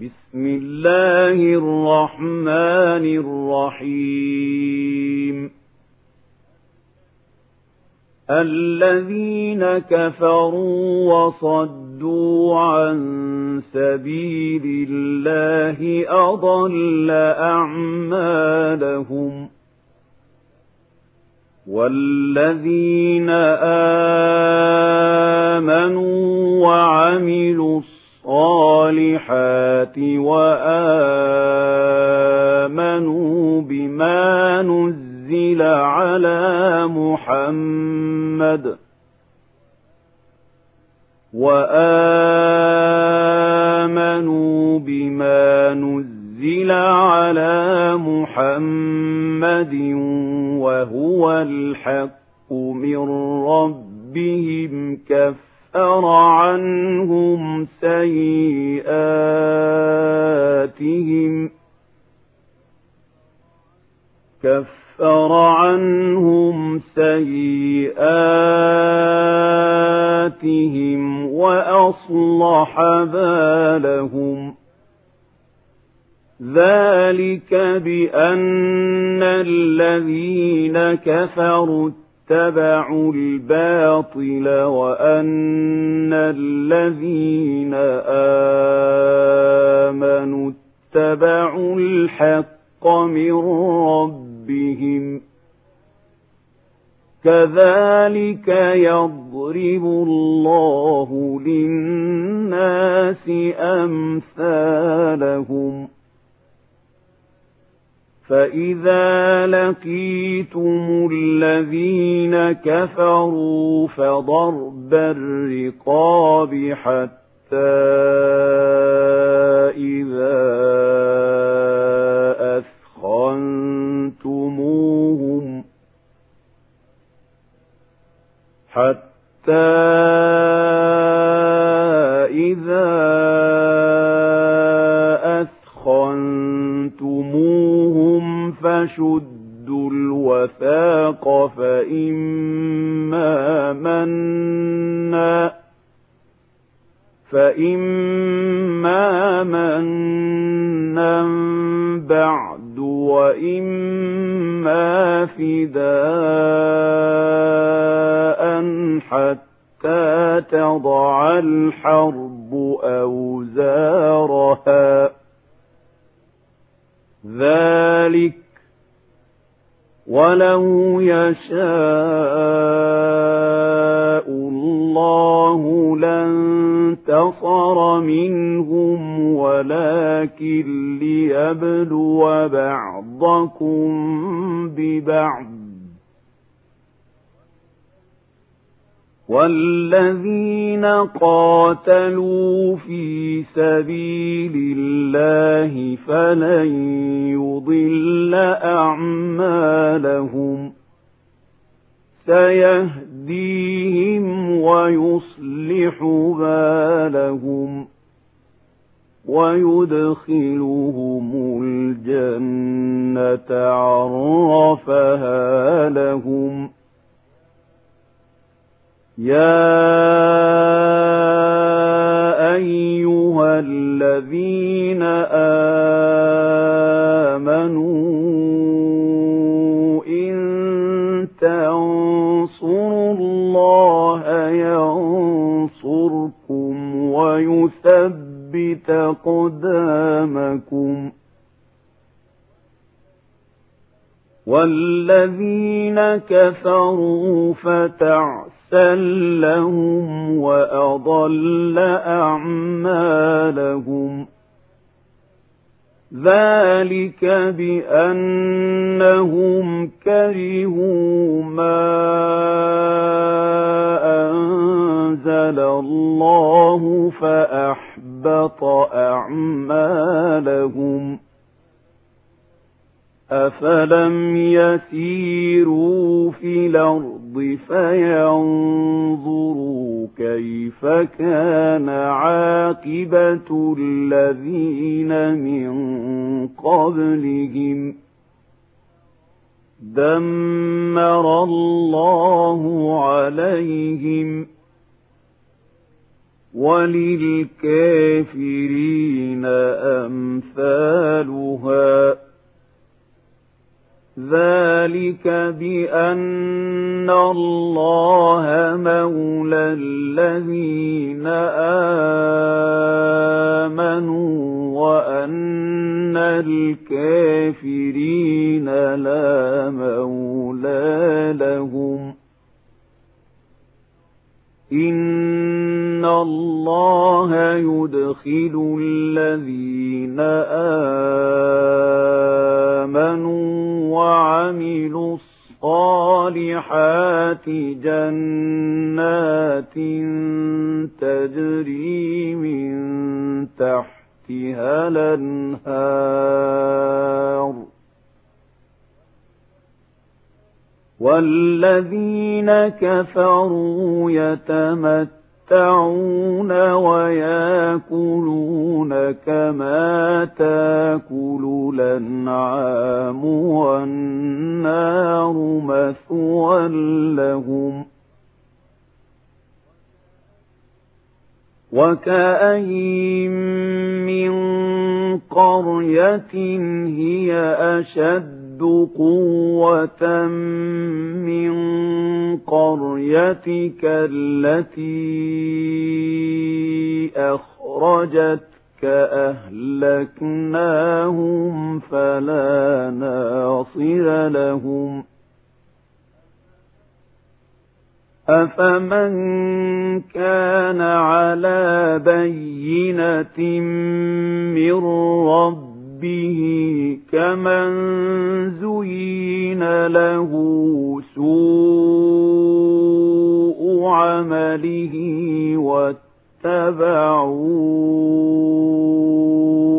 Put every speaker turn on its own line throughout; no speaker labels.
بسم الله الرحمن الرحيم الذين كفروا وصدوا عن سبيل الله أضل أعمالهم والذين آمنوا وعملوا الصالحات الصالحات وآمنوا بما نزل على محمد وآمنوا بما نزل على محمد وهو الحق من ربهم كفر كفر عنهم سيئاتهم كفر عنهم سيئاتهم وأصلح بالهم ذلك بأن الذين كفروا اتبعوا الباطل وأن الذين آمنوا اتبعوا الحق من ربهم كذلك يضرب الله للناس أمثالهم ۖ فإذا لقيتم الذين كفروا فضرب الرقاب حتى إذا فإما منا بعد وإما فداء حتى تضع الحرب أوزارها ذلك ولو يشاء الله لانتصر منهم ولكن ليبلو بعضكم ببعض والذين قاتلوا في سبيل الله فلن يضل أعمالهم سيهديهم ويصلح بالهم ويدخلهم الجنة عرفها لهم ۖ يا أيها الذين آمنوا إن تنصروا الله ينصركم ويثبت قدامكم والذين كفروا فتعلموا بَأْسًا لَهُمْ وَأَضَلَّ أَعْمَالَهُمْ ذَلِكَ بِأَنَّهُمْ كَرِهُوا مَا أَنزَلَ اللَّهُ فَأَحْبَطَ أَعْمَالَهُمْ أَفَلَمْ يَسِيرُوا فِي الْأَرْضِ الأرض فينظروا كيف كان عاقبة الذين من قبلهم دمر الله عليهم وللكافرين أمثالها ذلك بأن الله مولى الذين آمنوا وأن الكافرين لا مولى لهم إن الله يدخل الذين آمنوا جنات تجري من تحتها الأنهار والذين كفروا يتمتعون ويأكلون كما تأكل الأنعام والنار مثوى لهم وكاين من قريه هي اشد قوه من قريتك التي اخرجتك اهلكناهم فلا ناصر لهم ۖ أفمن كان على بينة من ربه كمن زين له سوء عمله واتبعوا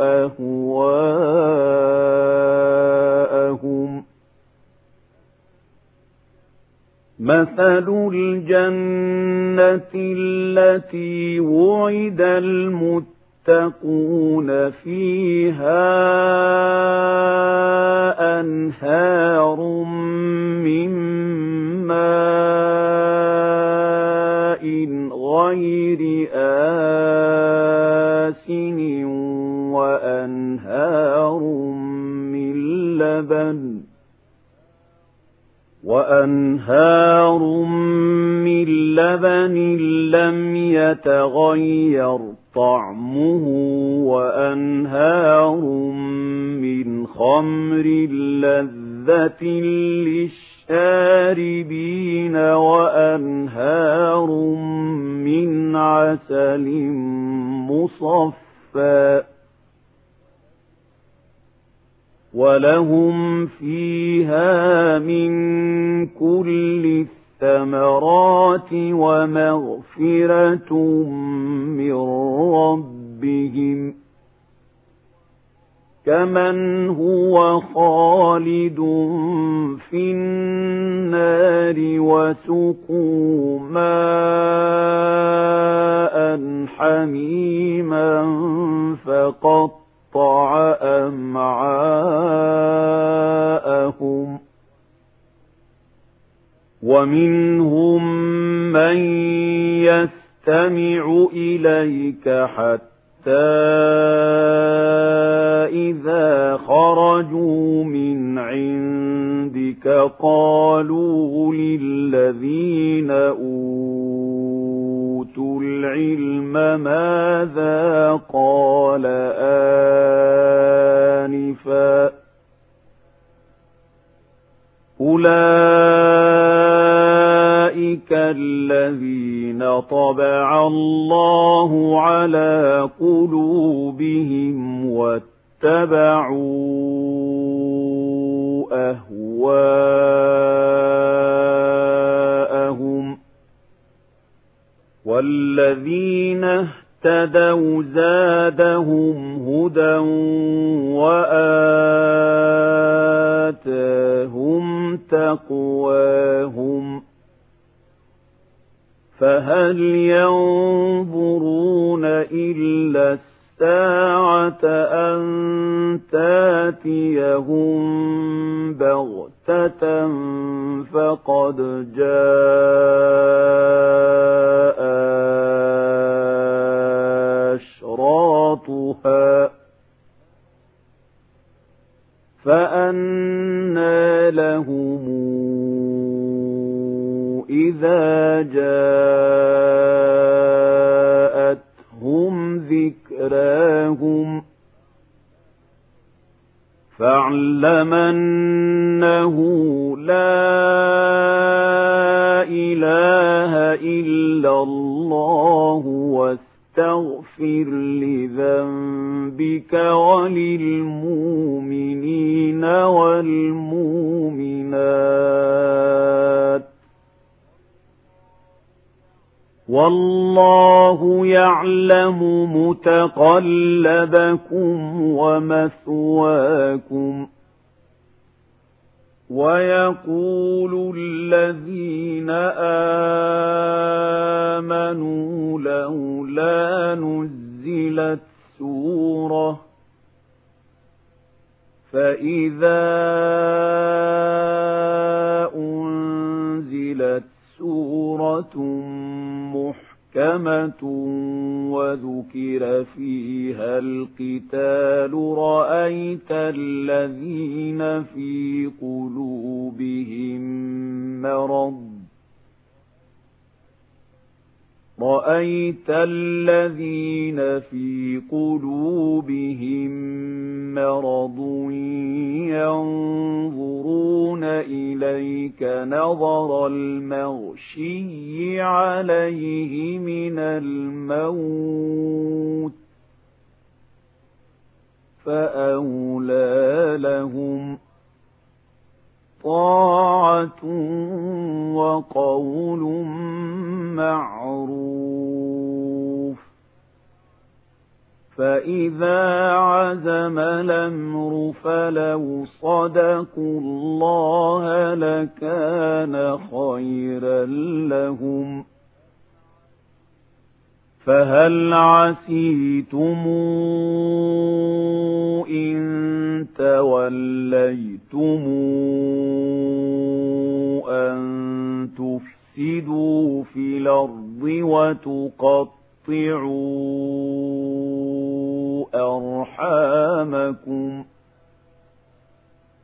أهواءه مثل الجنة التي وعد المتقون فيها أنهار من ماء غير آسن وأنهار من لبن لم يتغير طعمه وأنهار من خمر لذة للشاربين وأنهار من عسل مصفى ولهم فيها من كل الثمرات ومغفرة من ربهم كمن هو خالد في النار وسقوا ماء حميما فقط قطع أمعاءهم ومنهم من يستمع إليك حتى إذا خرجوا من عندك قالوا للذين أوتوا العلم ماذا قال آنفا أولئك الذين طبع الله على قلوبهم واتبعوا أهواءهم والذين اهتدوا زادهم هدى وآتاهم تقواهم فهل ينظرون إلا الساعة أن تاتيهم بغتة فقد جاءوا إِذَا جَاءَتْهُمْ ذِكْرَاهُمْ فَاعْلَمَنَّهُ لَا إِلَٰهَ إِلَّا اللَّهُ وَاسْتَغْفِرْ لِذَنبِكَ وَلِلْمُؤْمِنِينَ وَالْمُؤْمِنَاتِ والله يعلم متقلبكم ومثواكم ويقول الذين آمنوا لولا نزلت سورة فإذا أنزلت سورة محكمة وذكر فيها القتال رأيت الذين في قلوبهم مرض رأيت الذين في قلوبهم مرض ينظرون إليك نظر المغشي عليه من الموت فأولى لهم ۖ طاعة وقول معروف فإذا عزم الأمر فلو صدقوا الله لكان خيرا لهم ۖ فهل عسيتم إن توليتم أن تفسدوا في الأرض وتقطعوا أرحامكم ۖ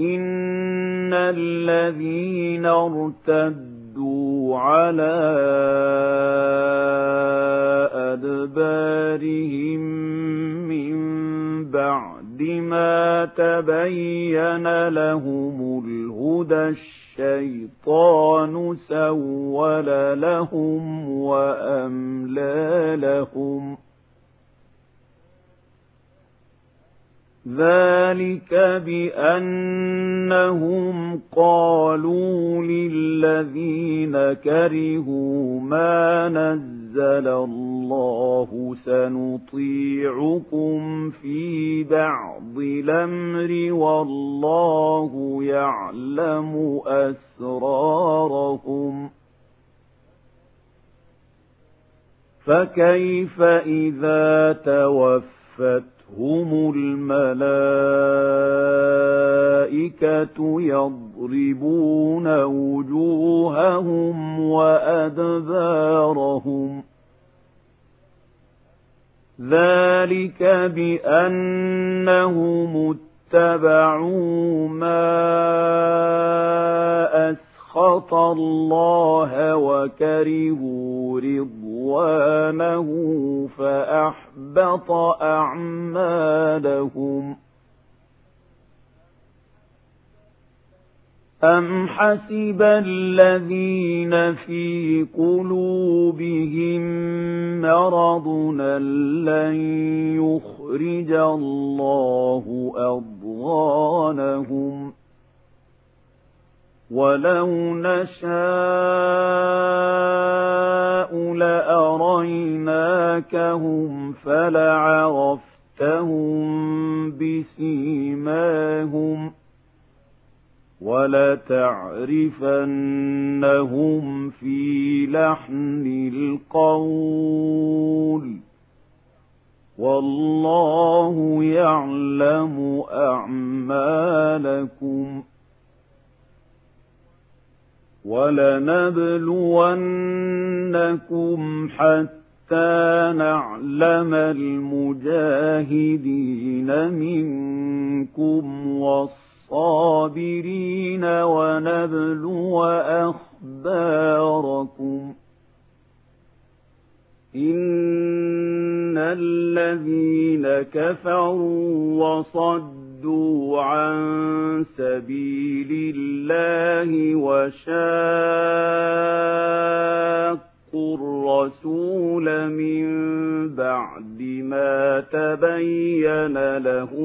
إن الذين ارتدوا على أدبارهم من بعد ما تبين لهم الهدى الشيطان سول لهم وأملى لهم ۖ ذلك بأنهم قالوا للذين كرهوا ما نزل الله سنطيعكم في بعض الأمر والله يعلم اسراركم فكيف إذا توفت هم الملائكة يضربون حسب الَّذِينَ فِي قُلُوبِهِم مَّرَضٌ لَّن يُخْرِجَ اللَّهُ أَضْغَانَهُمْ وَلَوْ نَشَاءُ لَأَرَيْنَاكَهُمْ فَلَعَرَفْتَهُم بِسِيمَاهُمْ ۚ ولتعرفنهم في لحن القول والله يعلم أعمالكم ولنبلونكم حتى نعلم المجاهدين منكم والصالحين الصابرين ونبلو أخباركم إن الذين كفروا وصدوا عن سبيل الله وشاقوا الرسول من بعد ما تبين له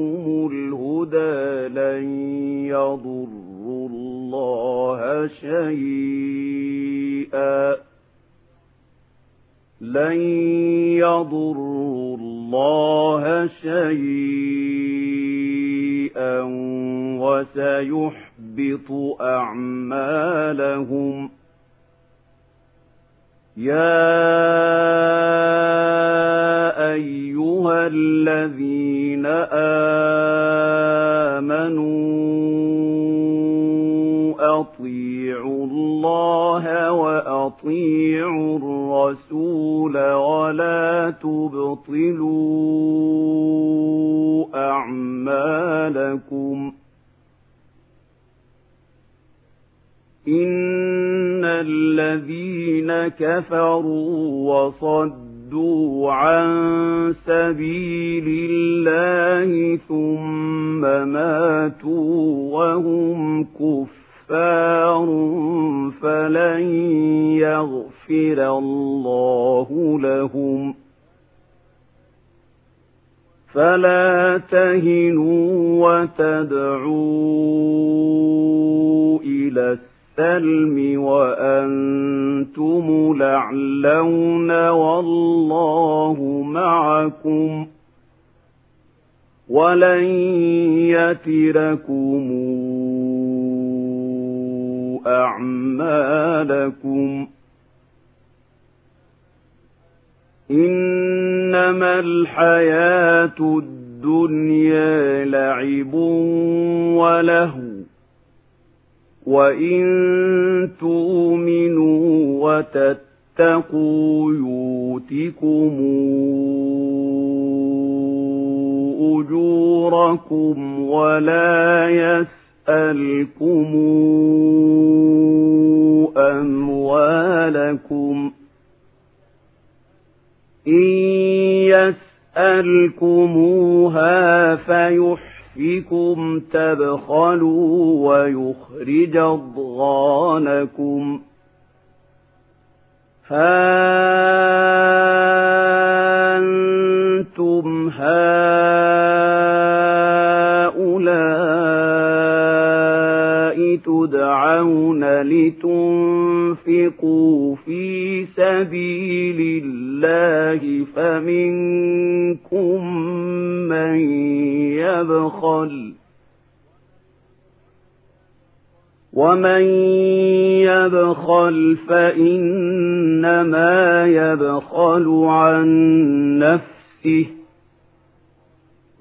يضروا الله شيئا وسيحبط أعمالهم يا أيها الذين آمنوا كفروا وصدوا عن سبيل الله ثم ماتوا وهم كفار فلن يغفر الله لهم فلا تهنوا وتدعوا إلى السلام السلم وأنتم لعلون والله معكم ولن يتركم أعمالكم إنما الحياة الدنيا لعب ولهو وإن تؤمنوا وتتقوا يؤتكم أجوركم ولا يسألكم أموالكم إن يسألكموها فيحب بكهفكم تبخلوا ويخرج اضغانكم ها أنتم هؤلاء تدعون لتنفقوا في سبيل الله فمنكم من يبخل ومن يبخل فإنما يبخل عن نفسه